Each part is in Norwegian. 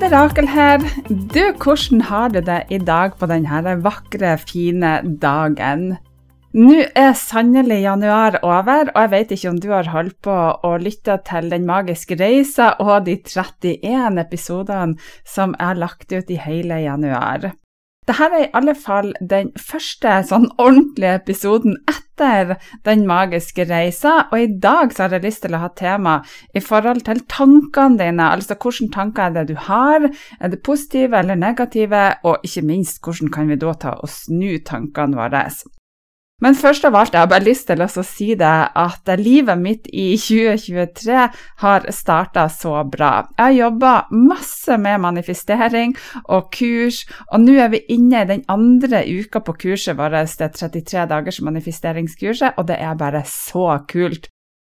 Det er Rakel her. Du, hvordan har du det i dag på denne vakre, fine dagen? Nå er sannelig januar over, og jeg vet ikke om du har holdt på å lytte til Den magiske reisa og de 31 episodene som er lagt ut i hele januar. Dette er i alle fall den første sånn ordentlige episoden etter Den magiske reisa, og i dag så har jeg lyst til å ha tema i forhold til tankene dine, altså hvilke tanker er det du har, er det positive eller negative, og ikke minst hvordan kan vi da ta og snu tankene våre. Men først av alt, jeg har bare lyst til å si det at livet mitt i 2023 har starta så bra. Jeg har jobba masse med manifestering og kurs, og nå er vi inne i den andre uka på kurset vårt, det 33 dagers manifesteringskurset, og det er bare så kult.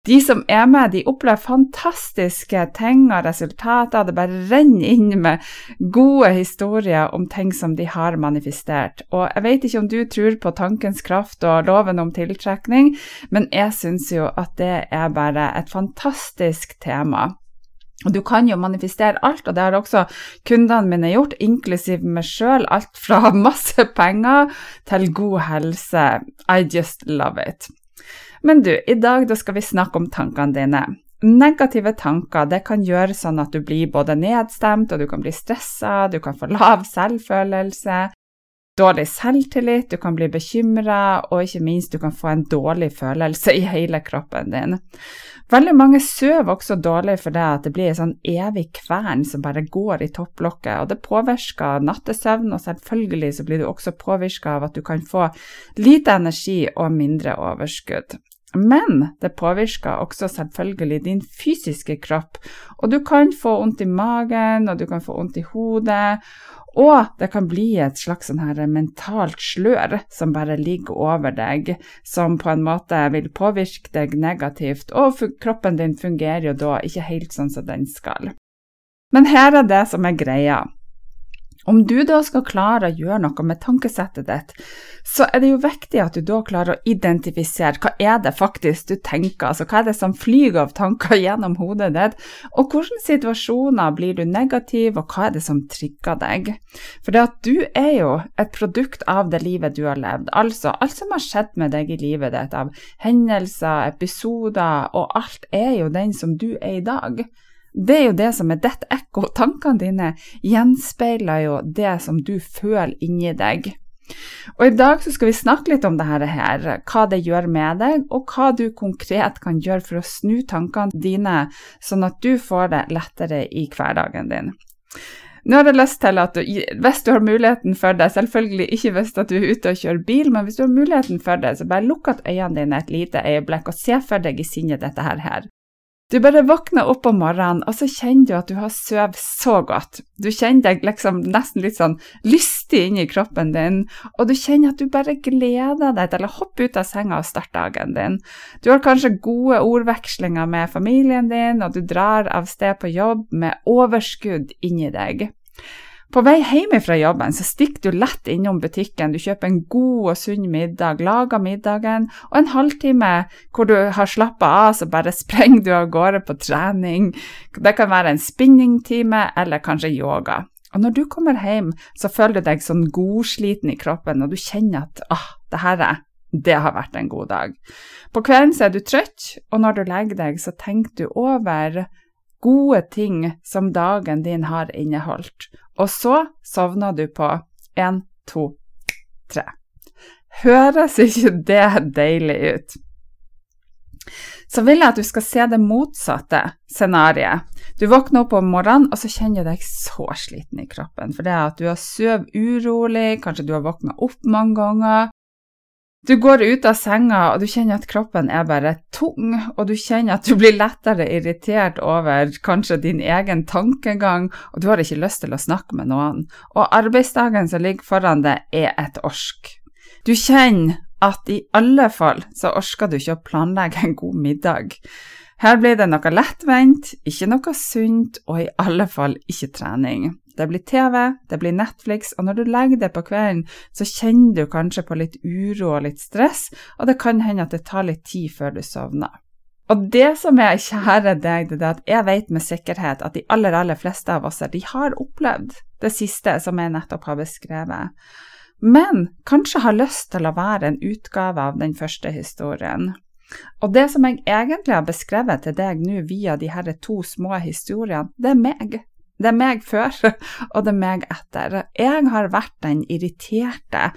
De som er med, de opplever fantastiske ting og resultater. Det bare renner inn med gode historier om ting som de har manifestert. Og jeg vet ikke om du tror på tankens kraft og loven om tiltrekning, men jeg syns jo at det er bare et fantastisk tema. Og Du kan jo manifestere alt, og det har også kundene mine gjort, inklusiv meg sjøl. Alt fra masse penger til god helse. I just love it. Men du, i dag skal vi snakke om tankene dine. Negative tanker det kan gjøre sånn at du blir både nedstemt, og du kan bli stressa, du kan få lav selvfølelse, dårlig selvtillit, du kan bli bekymra, og ikke minst du kan få en dårlig følelse i hele kroppen din. Veldig mange sover også dårlig for det at det blir en sånn evig kvern som bare går i topplokket, og det påvirker nattesøvn, og selvfølgelig så blir du også påvirka av at du kan få lite energi og mindre overskudd. Men det påvirker også selvfølgelig din fysiske kropp, og du kan få vondt i magen, og du kan få vondt i hodet, og det kan bli et slags sånn her mentalt slør som bare ligger over deg, som på en måte vil påvirke deg negativt, og kroppen din fungerer jo da ikke helt sånn som den skal. Men her er det som er greia. Om du da skal klare å gjøre noe med tankesettet ditt, så er det jo viktig at du da klarer å identifisere hva er det faktisk du tenker, altså hva er det som flyr av tanker gjennom hodet ditt, og hvilke situasjoner blir du negativ, og hva er det som trigger deg? For det at du er jo et produkt av det livet du har levd, altså alt som har skjedd med deg i livet ditt av hendelser, episoder, og alt er jo den som du er i dag. Det er jo det som er ditt ekko. Tankene dine gjenspeiler jo det som du føler inni deg. Og I dag så skal vi snakke litt om dette her, hva det gjør med deg, og hva du konkret kan gjøre for å snu tankene dine, sånn at du får det lettere i hverdagen din. Nå har jeg lyst til at du, Hvis du har muligheten for det, selvfølgelig ikke hvis du er ute og kjører bil, men hvis du har muligheten for det, så bare lukk at øynene dine et lite øyeblikk og se for deg i sinnet dette her. Du bare våkner opp om morgenen, og så kjenner du at du har sovet så godt. Du kjenner deg liksom nesten litt sånn lystig inni kroppen din, og du kjenner at du bare gleder deg til å hoppe ut av senga og starte dagen din. Du har kanskje gode ordvekslinger med familien din, og du drar av sted på jobb med overskudd inni deg. På vei hjem fra jobben så stikker du lett innom butikken, du kjøper en god og sunn middag, lager middagen, og en halvtime hvor du har slappa av, så bare sprenger du av gårde på trening. Det kan være en spinningtime eller kanskje yoga. Og når du kommer hjem, så føler du deg sånn godsliten i kroppen, og du kjenner at ah, det her er det har vært en god dag. På kvelden så er du trøtt, og når du legger deg, så tenker du over gode ting som dagen din har inneholdt. Og så sovner du på én, to, tre. Høres ikke det deilig ut? Så vil jeg at du skal se det motsatte scenarioet. Du våkner opp om morgenen, og så kjenner du deg så sliten i kroppen. For det er at du har sovet urolig, kanskje du har våkna opp mange ganger. Du går ut av senga, og du kjenner at kroppen er bare tung, og du kjenner at du blir lettere irritert over kanskje din egen tankegang, og du har ikke lyst til å snakke med noen. Og arbeidsdagen som ligger foran deg, er et orsk. Du kjenner at i alle fall så orsker du ikke å planlegge en god middag. Her blir det noe lettvint, ikke noe sunt, og i alle fall ikke trening. Det blir TV, det blir Netflix, og når du legger det på kvelden, så kjenner du kanskje på litt uro og litt stress, og det kan hende at det tar litt tid før du sovner. Og det som er kjære deg, det er at jeg vet med sikkerhet at de aller, aller fleste av oss de har opplevd det siste som jeg nettopp har beskrevet, men kanskje har lyst til å være en utgave av den første historien. Og det som jeg egentlig har beskrevet til deg nå via de her to små historiene, det er meg. Det er meg før, og det er meg etter. Jeg har vært den irriterte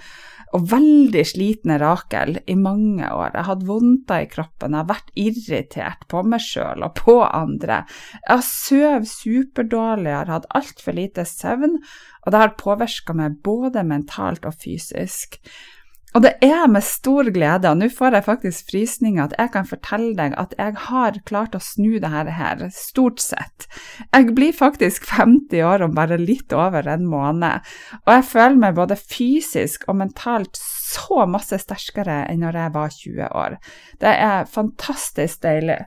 og veldig slitne Rakel i mange år. Jeg har hatt vondter i kroppen, jeg har vært irritert på meg sjøl og på andre. Jeg har sovet superdårlig, jeg har hatt altfor lite søvn, og det har påvirka meg både mentalt og fysisk. Og det er med stor glede, og nå får jeg faktisk frysninger, at jeg kan fortelle deg at jeg har klart å snu det her, stort sett. Jeg blir faktisk 50 år om bare litt over en måned, og jeg føler meg både fysisk og mentalt så masse sterkere enn når jeg var 20 år. Det er fantastisk deilig.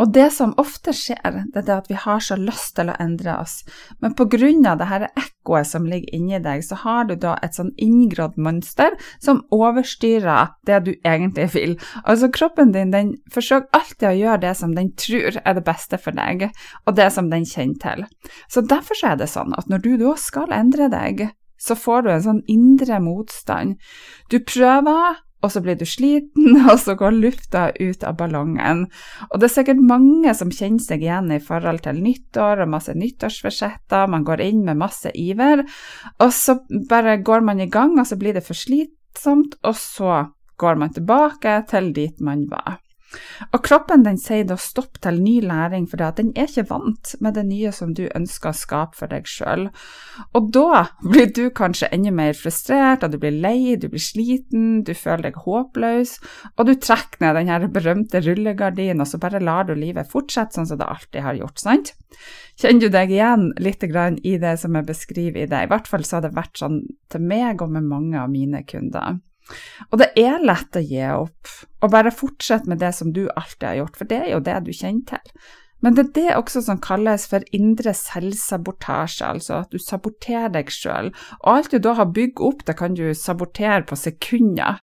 Og det som ofte skjer, det er at vi har så lyst til å endre oss, men av det her ekkoet som ligger inni deg, så har du da et sånn inngrodd mønster som overstyrer det du egentlig vil. Altså kroppen din den forsøker alltid å gjøre det som den tror er det beste for deg, og det som den kjenner til. Så derfor er det sånn at når du da skal endre deg, så får du en sånn indre motstand. Du prøver og så blir du sliten, og så går lufta ut av ballongen. Og det er sikkert mange som kjenner seg igjen i forhold til nyttår og masse nyttårsforsetter, man går inn med masse iver, og så bare går man i gang, og så blir det for slitsomt, og så går man tilbake til dit man var. Og kroppen den sier da stopp til ny læring, for den er ikke vant med det nye som du ønsker å skape for deg sjøl. Og da blir du kanskje enda mer frustrert, og du blir lei, du blir sliten, du føler deg håpløs, og du trekker ned den her berømte rullegardinen, og så bare lar du livet fortsette sånn som det alltid har gjort, sant? Kjenner du deg igjen litt i det som jeg beskriver i det? I hvert fall så har det vært sånn til meg og med mange av mine kunder. Og det er lett å gi opp, og bare fortsette med det som du alltid har gjort, for det er jo det du kjenner til. Men det er det også som kalles for indre selvsabotasje, altså at du saboterer deg sjøl, og alt du da har bygd opp, det kan du sabotere på sekunder.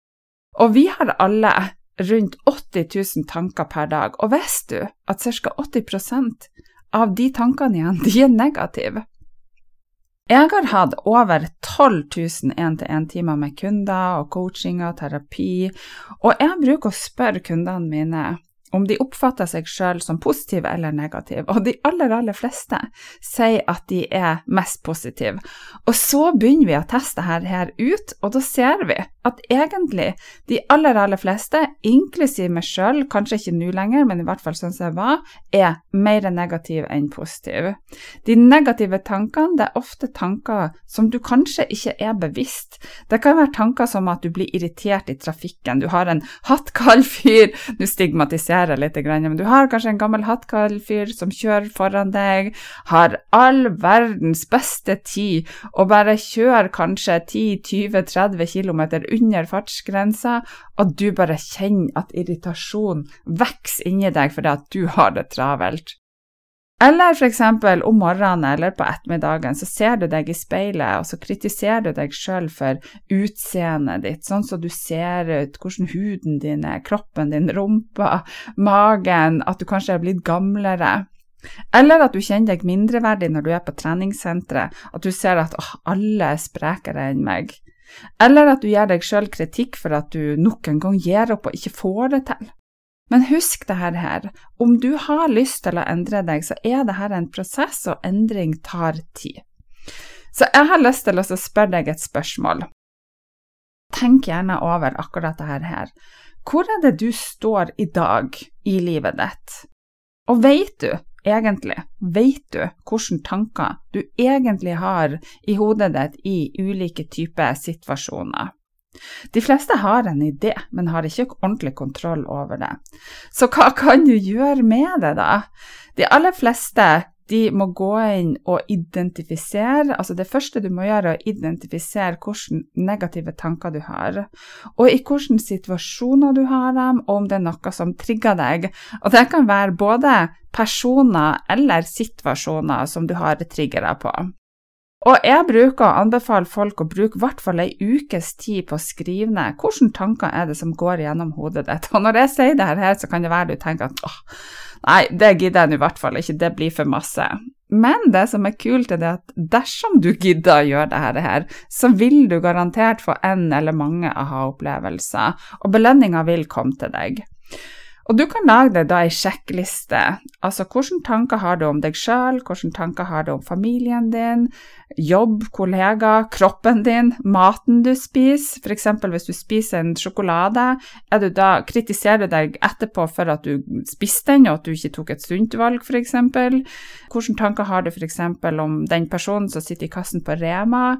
Og vi har alle rundt 80 000 tanker per dag, og visste du at ca. 80% av de tankene igjen, de er negative? Jeg har hatt over 12 000 én-til-én-timer med kunder og coaching og terapi, og jeg bruker å spørre kundene mine om de oppfatter seg sjøl som positive eller negative, og de aller, aller fleste sier at de er mest positive. Og så begynner vi å teste her, her ut, og da ser vi at egentlig de aller, aller fleste, inklusiv meg sjøl, kanskje ikke nå lenger, men i hvert fall sånn som jeg var, er mer negative enn positive. De negative tankene det er ofte tanker som du kanskje ikke er bevisst. Det kan være tanker som at du blir irritert i trafikken, du har en hattkald fyr, du stigmatiserer jeg litt, men du har kanskje en gammel hattkallfyr som kjører foran deg, har all verdens beste tid og bare kjører kanskje 10-20-30 km under fartsgrensa, og du bare kjenner at irritasjon vokser inni deg fordi at du har det travelt. Eller f.eks. om morgenen eller på ettermiddagen så ser du deg i speilet, og så kritiserer du deg sjøl for utseendet ditt, sånn som du ser ut, hvordan huden din er, kroppen din, rumpa, magen, at du kanskje er blitt gamlere. Eller at du kjenner deg mindreverdig når du er på treningssenteret, at du ser at åh, alle er sprekere enn meg. Eller at du gir deg sjøl kritikk for at du nok en gang gir opp og ikke får det til. Men husk det her, om du har lyst til å endre deg, så er dette en prosess, og endring tar tid. Så jeg har lyst til å spørre deg et spørsmål. Tenk gjerne over akkurat dette her. Hvor er det du står i dag i livet ditt? Og vet du egentlig, veit du hvilke tanker du egentlig har i hodet ditt i ulike typer situasjoner? De fleste har en idé, men har ikke ordentlig kontroll over det. Så hva kan du gjøre med det, da? De aller fleste de må gå inn og identifisere. altså Det første du må gjøre, er å identifisere hvilke negative tanker du har, og i hvilke situasjoner du har dem, og om det er noe som trigger deg. Og det kan være både personer eller situasjoner som du har triggere på. Og jeg bruker å anbefale folk å bruke i hvert fall ei ukes tid på å skrive ned hvilke tanker er det som går gjennom hodet ditt. Og når jeg sier det her, så kan det være du tenker at åh, nei, det gidder jeg i hvert fall ikke, det blir for masse. Men det som er kult, er at dersom du gidder å gjøre dette her, så vil du garantert få en eller mange aha-opplevelser, og belønninga vil komme til deg. Og du kan lage deg da ei sjekkliste. Altså hvilke tanker har du om deg sjøl, hvilke tanker har du om familien din, jobb, kollegaer, kroppen din, maten du spiser. F.eks. hvis du spiser en sjokolade, er du da, kritiserer du deg etterpå for at du spiste den, og at du ikke tok et sunt valg, f.eks. Hvilke tanker har du f.eks. om den personen som sitter i kassen på Rema?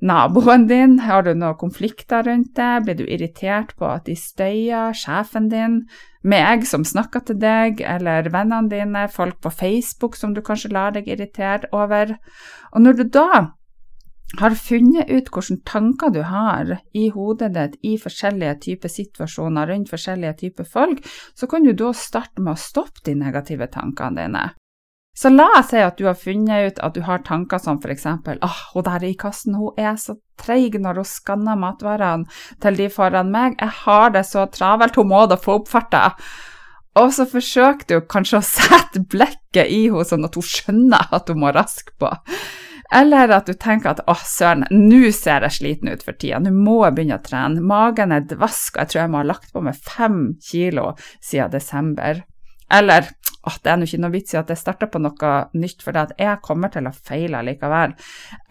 naboen din? Har du noen konflikter rundt det? Blir du irritert på at de støyer? Sjefen din? Meg som snakker til deg, eller vennene dine? Folk på Facebook som du kanskje lar deg irritere over? Og når du da har funnet ut hvilke tanker du har i hodet ditt i forskjellige typer situasjoner rundt forskjellige typer folk, så kan du da starte med å stoppe de negative tankene dine. Så la oss si at du har funnet ut at du har tanker som f.eks.: åh, hun der i kassen, hun er så treig når hun skanner matvarene til de foran meg, jeg har det så travelt, hun må da få opp farta. Og så forsøker du kanskje å sette blikket i henne sånn at hun skjønner at hun må raske på. Eller at du tenker at å, søren, nå ser jeg sliten ut for tida, nå må jeg begynne å trene. Magen er dvask, og jeg tror jeg må ha lagt på meg fem kilo siden desember. Eller at det er nå ikke noe vits i at jeg starter på noe nytt, for at jeg kommer til å feile likevel.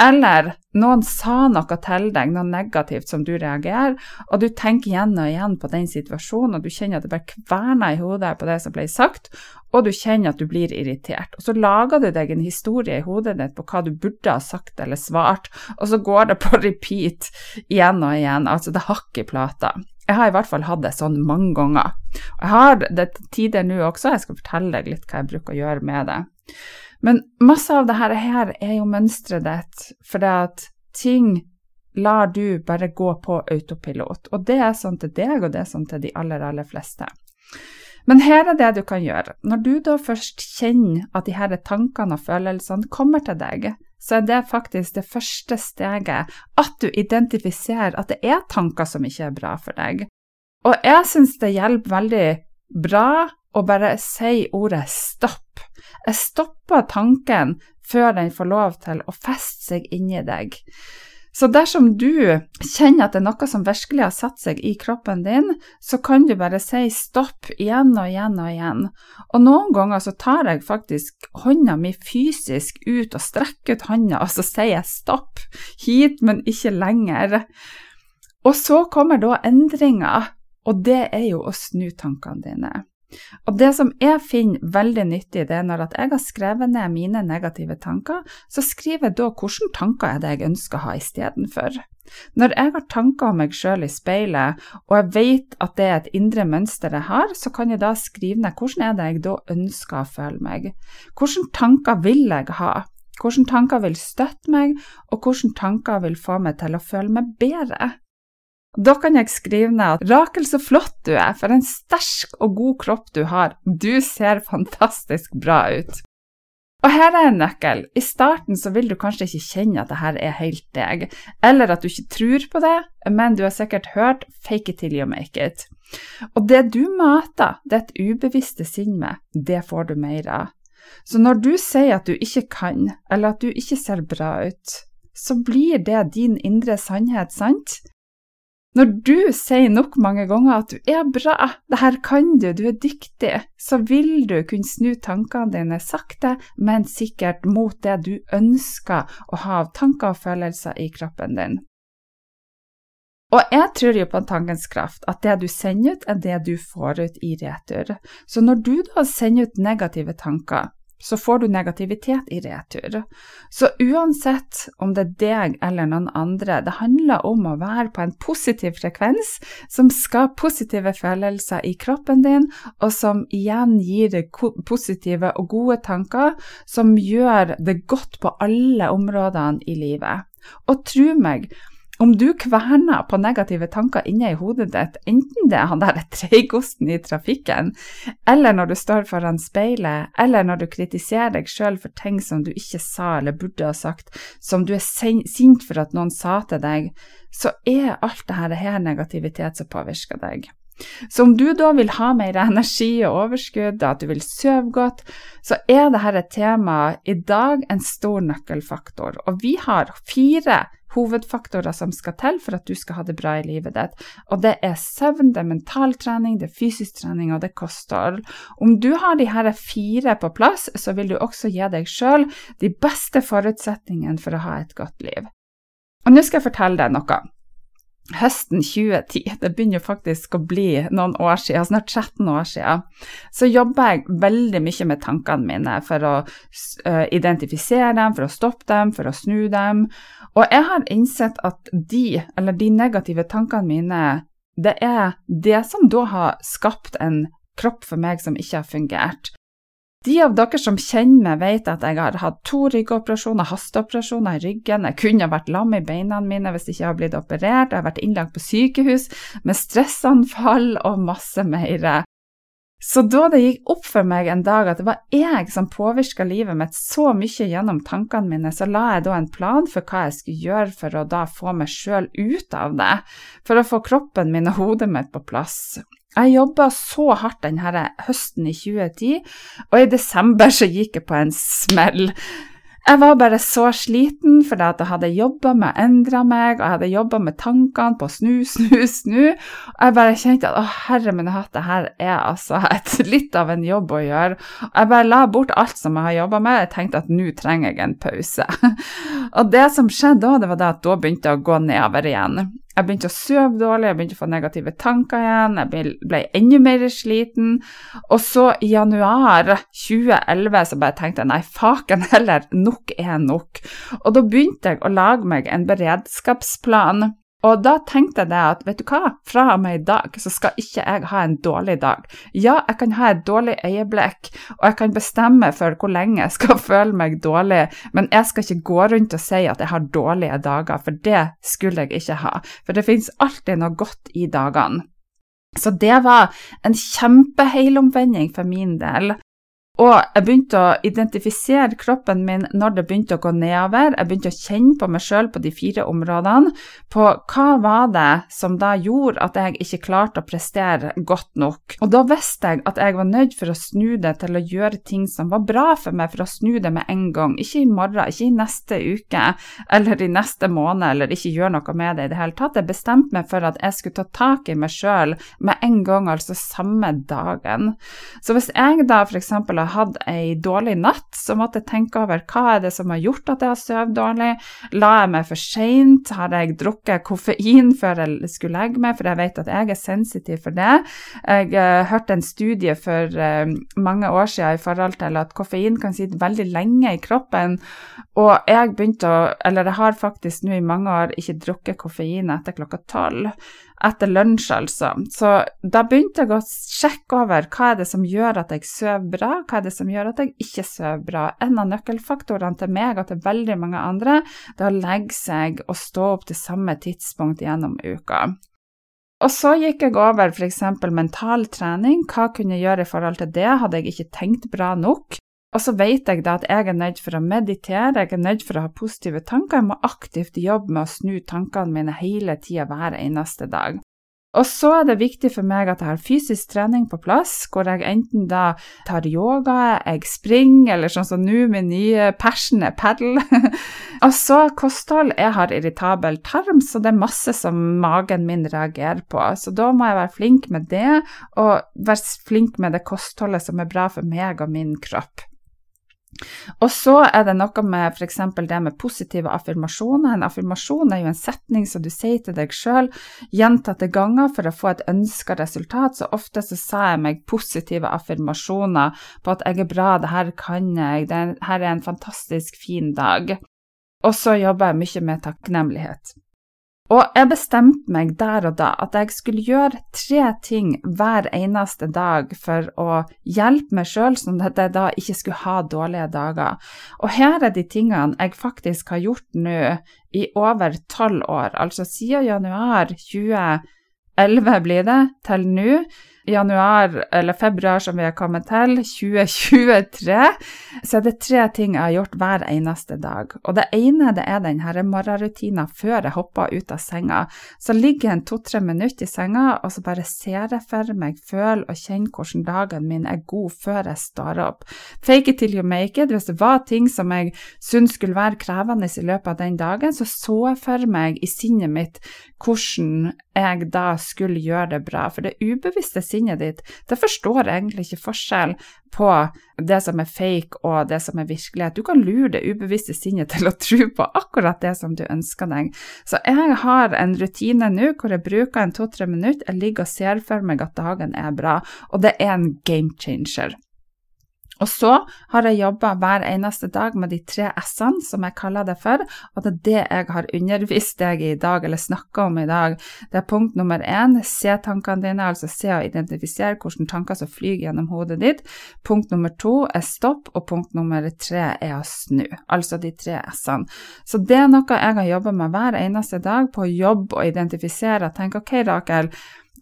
Eller noen sa noe til deg, noe negativt som du reagerer, og du tenker igjen og igjen på den situasjonen, og du kjenner at det bare kverner i hodet på det som ble sagt, og du kjenner at du blir irritert. Og så lager du deg en historie i hodet ditt på hva du burde ha sagt eller svart, og så går det på repeat igjen og igjen, altså det hakker i plata. Jeg har i hvert fall hatt det sånn mange ganger. Og jeg har det tider nå også, jeg skal fortelle deg litt hva jeg bruker å gjøre med det. Men masse av det her er jo mønsteret ditt, for det at ting lar du bare gå på autopilot. Og det er sånn til deg, og det er sånn til de aller, aller fleste. Men her er det du kan gjøre. Når du da først kjenner at de her tankene og følelsene kommer til deg, så er det faktisk det første steget at du identifiserer at det er tanker som ikke er bra for deg. Og jeg syns det hjelper veldig bra å bare si ordet stopp. Jeg stopper tanken før den får lov til å feste seg inni deg. Så dersom du kjenner at det er noe som virkelig har satt seg i kroppen din, så kan du bare si stopp igjen og igjen og igjen. Og noen ganger så tar jeg faktisk hånda mi fysisk ut og strekker ut hånda, og så sier jeg stopp, hit, men ikke lenger. Og så kommer da endringer, og det er jo å snu tankene dine. Og det som jeg finner veldig nyttig, det er når jeg har skrevet ned mine negative tanker, så skriver jeg da hvilke tanker er det jeg ønsker å ha istedenfor. Når jeg har tanker om meg sjøl i speilet, og jeg vet at det er et indre mønster jeg har, så kan jeg da skrive ned hvordan er det jeg da ønsker å føle meg. Hvilke tanker vil jeg ha? Hvilke tanker vil støtte meg, og hvilke tanker vil få meg til å føle meg bedre? Da kan jeg skrive ned at Rakel, så flott du er, for en sterk og god kropp du har, du ser fantastisk bra ut. Og her er en nøkkel. I starten så vil du kanskje ikke kjenne at det her er helt deg, eller at du ikke tror på det, men du har sikkert hørt 'fake it till you make it'. Og det du mater ditt ubevisste sinn med, det får du mer av. Så når du sier at du ikke kan, eller at du ikke ser bra ut, så blir det din indre sannhet, sant? Når du sier nok mange ganger at du er bra, det her kan du, du er dyktig, så vil du kunne snu tankene dine sakte, men sikkert mot det du ønsker å ha av tanker og følelser i kroppen din. Og jeg tror jo på tankens kraft, at det du sender ut, er det du får ut i retur. Så når du da sender ut negative tanker, så får du negativitet i retur. Så uansett om det er deg eller noen andre, det handler om å være på en positiv frekvens som skaper positive følelser i kroppen din, og som igjen gir deg positive og gode tanker som gjør det godt på alle områdene i livet. Og tro meg, om du kverner på negative tanker inne i hodet ditt, enten det er han der treigosten i trafikken, eller når du står foran speilet, eller når du kritiserer deg sjøl for ting som du ikke sa eller burde ha sagt, som du er sint for at noen sa til deg, så er alt dette her negativitet som påvirker deg. Så om du da vil ha mer energi og overskudd, at du vil sove godt, så er dette temaet i dag en stor nøkkelfaktor. Og vi har fire hovedfaktorer som skal til for at du skal ha det bra i livet ditt. Og det er søvn, det er mental trening, det er fysisk trening og det er kosthold. Om du har de her fire på plass, så vil du også gi deg sjøl de beste forutsetningene for å ha et godt liv. Og nå skal jeg fortelle deg noe høsten 2010, det begynner faktisk å bli noen år siden, snart 13 år siden, så jobber jeg veldig mye med tankene mine for å uh, identifisere dem, for å stoppe dem, for å snu dem. Og jeg har innsett at de, eller de negative tankene mine, det er det som da har skapt en kropp for meg som ikke har fungert. De av dere som kjenner meg, vet at jeg har hatt to ryggoperasjoner, hasteoperasjoner i ryggen. Jeg kunne vært lam i beina mine hvis jeg ikke har blitt operert. Jeg har vært innlagt på sykehus med stressanfall og masse mer. Så da det gikk opp for meg en dag at det var jeg som påvirka livet mitt så mye gjennom tankene mine, så la jeg da en plan for hva jeg skulle gjøre for å da få meg sjøl ut av det, for å få kroppen min og hodet mitt på plass. Jeg jobba så hardt denne høsten i 2010, og i desember så gikk jeg på en smell. Jeg var bare så sliten fordi at jeg hadde jobba med å endre meg, og jeg hadde jobba med tankene på snu, snu, snu. Og jeg bare kjente at å, herre min hatt, det her er altså et, litt av en jobb å gjøre. Jeg bare la bort alt som jeg har jobba med, jeg tenkte at nå trenger jeg en pause. Og det som skjedde da, det var det at da begynte jeg å gå nedover igjen. Jeg begynte å sove dårlig, jeg begynte å få negative tanker igjen, jeg ble, enda mer sliten. Og så i januar 2011 så bare tenkte jeg nei, faken heller, nok er nok. Og da begynte jeg å lage meg en beredskapsplan og da tenkte jeg at vet du hva, fra og med i dag så skal ikke jeg ha en dårlig dag. Ja, jeg kan ha et dårlig øyeblikk, og jeg kan bestemme for hvor lenge jeg skal føle meg dårlig, men jeg skal ikke gå rundt og si at jeg har dårlige dager, for det skulle jeg ikke ha. For det finnes alltid noe godt i dagene. Så det var en kjempeheilomvending for min del. Og jeg begynte å identifisere kroppen min når det begynte å gå nedover. Jeg begynte å kjenne på meg sjøl på de fire områdene, på hva var det som da gjorde at jeg ikke klarte å prestere godt nok. Og da visste jeg at jeg var nødt for å snu det til å gjøre ting som var bra for meg, for å snu det med en gang. Ikke i morgen, ikke i neste uke eller i neste måned, eller ikke gjøre noe med det i det hele tatt. Jeg bestemte meg for at jeg skulle ta tak i meg sjøl med en gang, altså samme dagen. Så hvis jeg da f.eks. har hatt ei dårlig natt, så måtte jeg tenke over hva er det som har gjort at jeg har sovet dårlig. La jeg meg for seint? Har jeg drukket koffein før jeg skulle legge meg, for jeg vet at jeg er sensitiv for det. Jeg uh, hørte en studie for uh, mange år siden i forhold til at koffein kan sitte veldig lenge i kroppen, og jeg begynte å Eller jeg har faktisk nå i mange år ikke drukket koffein etter klokka tolv etter lunsj, altså. Så da begynte jeg å sjekke over hva er det som gjør at jeg sover bra, hva er det som gjør at jeg ikke sover bra. En av nøkkelfaktorene til meg og til veldig mange andre, det er å legge seg og stå opp til samme tidspunkt gjennom uka. Og så gikk jeg over f.eks. mental trening. Hva kunne jeg gjøre i forhold til det? Hadde jeg ikke tenkt bra nok? Og så vet jeg da at jeg er nødt for å meditere, jeg er nødt for å ha positive tanker. Jeg må aktivt jobbe med å snu tankene mine hele tida hver eneste dag. Og så er det viktig for meg at jeg har fysisk trening på plass, hvor jeg enten da tar yoga, jeg springer, eller sånn som nå, min nye passion er padel. og så kosthold. Jeg har irritabel tarm, så det er masse som magen min reagerer på. Så da må jeg være flink med det, og være flink med det kostholdet som er bra for meg og min kropp. Og så er det noe med f.eks. det med positive affirmasjoner. En affirmasjon er jo en setning som du sier til deg sjøl gjentatte ganger for å få et ønska resultat. Så ofte så sa jeg meg positive affirmasjoner på at jeg er bra, det her kan jeg, det her er en fantastisk fin dag. Og så jobber jeg mye med takknemlighet. Og jeg bestemte meg der og da at jeg skulle gjøre tre ting hver eneste dag for å hjelpe meg sjøl, sånn at jeg da ikke skulle ha dårlige dager. Og her er de tingene jeg faktisk har gjort nå i over tolv år, altså siden januar 2011 blir det, til nå januar, eller februar som vi har kommet til, 2023, så er det tre ting jeg har gjort hver eneste dag. Og det ene det er denne morgenrutinen før jeg hopper ut av senga. Så ligger jeg to-tre minutter i senga, og så bare ser jeg for meg, føler og kjenner hvordan dagen min er god før jeg står opp. Fake it till you make it. Hvis det var ting som jeg syntes skulle være krevende i løpet av den dagen, så så jeg for meg i sinnet mitt hvordan jeg da skulle gjøre det bra. For det ubevisste sinnet ditt, det forstår egentlig ikke forskjell på det som er fake og det som er virkelighet. Du kan lure det ubevisste sinnet til å tro på akkurat det som du ønsker deg. Så jeg har en rutine nå hvor jeg bruker en to-tre minutter, jeg ligger og ser for meg at dagen er bra, og det er en game changer. Og så har jeg jobba hver eneste dag med de tre s-ene, som jeg kaller det for, og det er det jeg har undervist deg i dag, eller snakka om i dag. Det er punkt nummer én, se tankene dine, altså se og identifisere hvilke tanker som flyr gjennom hodet ditt. Punkt nummer to er stopp, og punkt nummer tre er å snu, altså de tre s-ene. Så det er noe jeg har jobba med hver eneste dag, på å jobbe og identifisere og tenke ok, Rakel,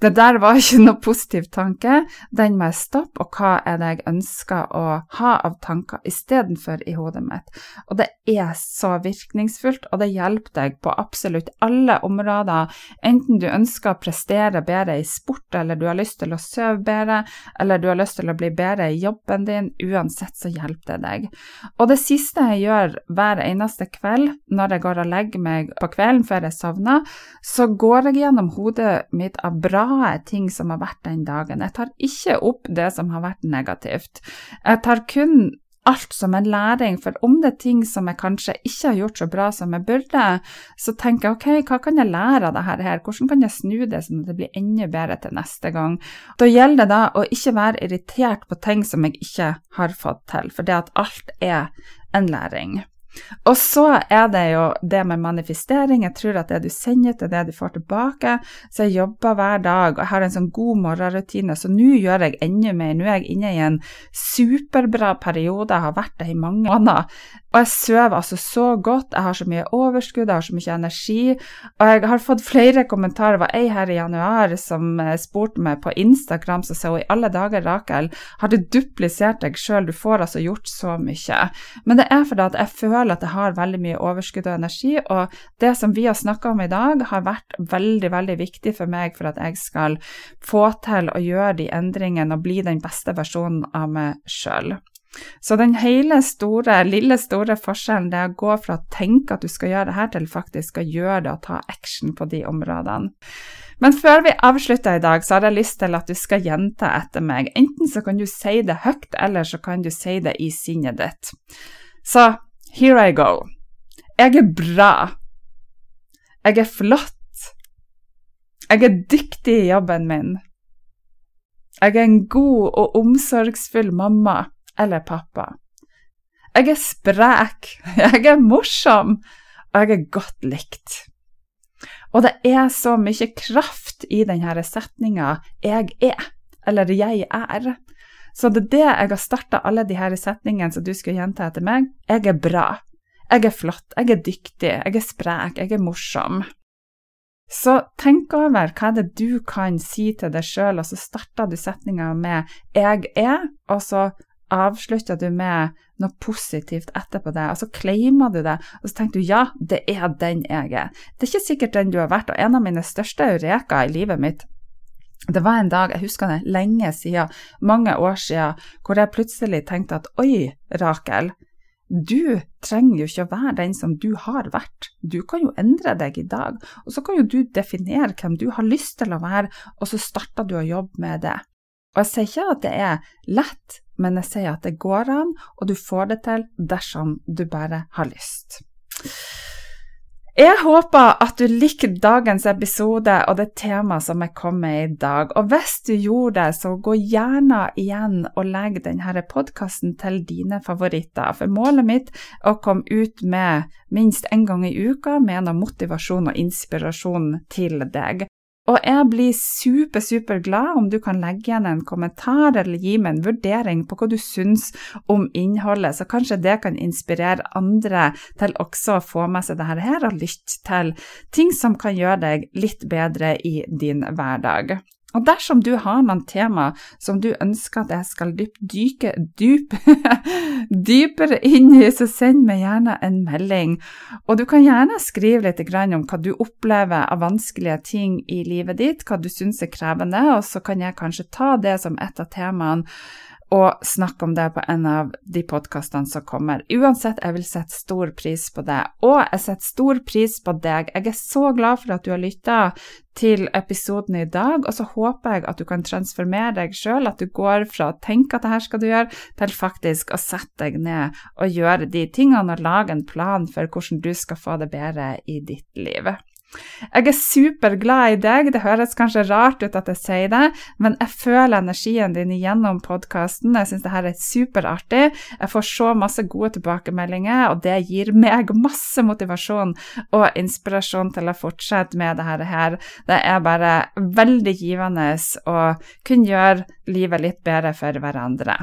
det der var ikke noe positiv tanke, den må jeg stoppe, og hva er det jeg ønsker å ha av tanker istedenfor i hodet mitt? Og det er så virkningsfullt, og det hjelper deg på absolutt alle områder, enten du ønsker å prestere bedre i sport, eller du har lyst til å sove bedre, eller du har lyst til å bli bedre i jobben din, uansett så hjelper det deg. Og det siste jeg gjør hver eneste kveld når jeg går og legger meg på kvelden før jeg sovner, så går jeg gjennom hodet mitt av bra ting som har vært den dagen. Jeg tar ikke opp det som har vært negativt. Jeg tar kun alt som en læring, for om det er ting som jeg kanskje ikke har gjort så bra som jeg burde, så tenker jeg ok, hva kan jeg lære av dette her, hvordan kan jeg snu det sånn at det blir enda bedre til neste gang. Da gjelder det da å ikke være irritert på ting som jeg ikke har fått til, for det at alt er en læring. Og så er det jo det med manifestering. Jeg tror at det du sender til det du får tilbake. Så jeg jobber hver dag og har en sånn god morgenrutine, så nå gjør jeg enda mer. Nå er jeg inne i en superbra periode, jeg har vært det i mange måneder. Og jeg sover altså så godt, jeg har så mye overskudd, jeg har så mye energi. Og jeg har fått flere kommentarer. Det var ei her i januar som eh, spurte meg på Instagram, så sa hun i alle dager, Rakel, har du duplisert deg sjøl, du får altså gjort så mye. Men det er fordi at jeg føler at jeg har veldig mye overskudd og energi, og det som vi har snakka om i dag, har vært veldig, veldig viktig for meg for at jeg skal få til å gjøre de endringene og bli den beste versjonen av meg sjøl. Så den hele store, lille store forskjellen det er å gå fra å tenke at du skal gjøre det her, til faktisk å gjøre det og ta action på de områdene. Men før vi avslutter i dag, så har jeg lyst til at du skal gjenta etter meg. Enten så kan du si det høyt, eller så kan du si det i sinnet ditt. Så here I go. Jeg er bra. Jeg er flott. Jeg er dyktig i jobben min. Jeg er en god og omsorgsfull mamma eller pappa. Jeg er sprek, jeg er morsom, og jeg er godt likt. Og det er så mye kraft i denne setninga 'jeg er', eller 'jeg er'. Så det er det jeg har starta alle disse setningene som du skal gjenta etter meg. Jeg er bra. Jeg er flott. Jeg er dyktig. Jeg er sprek. Jeg er morsom. Så tenk over hva det du kan si til deg sjøl, og så starter du setninga med 'jeg er', og så avslutter du med noe positivt etterpå det, og så claima du det, og så tenker du ja, det er den jeg er. Det er ikke sikkert den du har vært, og en av mine største eureka i livet mitt det var en dag, jeg husker det lenge siden, mange år siden, hvor jeg plutselig tenkte at oi, Rakel, du trenger jo ikke å være den som du har vært. Du kan jo endre deg i dag, og så kan jo du definere hvem du har lyst til å være, og så starter du å jobbe med det. Og jeg sier ikke at det er lett, men jeg sier at det går an, og du får det til dersom du bare har lyst. Jeg håper at du liker dagens episode og det temaet som jeg kom med i dag. Og hvis du gjorde det, så gå gjerne igjen og legg denne podkasten til dine favoritter. For målet mitt er å komme ut med minst én gang i uka med noe motivasjon og inspirasjon til deg. Og jeg blir super, super glad om du kan legge igjen en kommentar eller gi meg en vurdering på hva du syns om innholdet, så kanskje det kan inspirere andre til også å få med seg dette her og lytte til ting som kan gjøre deg litt bedre i din hverdag. Og dersom du har noen tema som du ønsker at jeg skal dyke dyp, dypere inn i, så send meg gjerne en melding. Og du kan gjerne skrive litt om hva du opplever av vanskelige ting i livet ditt, hva du syns er krevende, og så kan jeg kanskje ta det som et av temaene og snakke om det på en av de podkastene som kommer. Uansett, jeg vil sette stor pris på det. Og jeg setter stor pris på deg. Jeg er så glad for at du har lytta til episoden i dag, og så håper jeg at du kan transformere deg sjøl, at du går fra å tenke at det her skal du gjøre, til faktisk å sette deg ned og gjøre de tingene og lage en plan for hvordan du skal få det bedre i ditt liv. Jeg er superglad i deg, det høres kanskje rart ut at jeg sier det, men jeg føler energien din gjennom podkasten. Jeg syns det her er superartig. Jeg får så masse gode tilbakemeldinger, og det gir meg masse motivasjon og inspirasjon til å fortsette med det her. Det er bare veldig givende å kunne gjøre livet litt bedre for hverandre.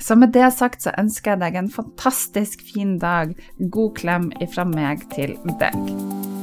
Så med det sagt så ønsker jeg deg en fantastisk fin dag. God klem ifra meg til deg.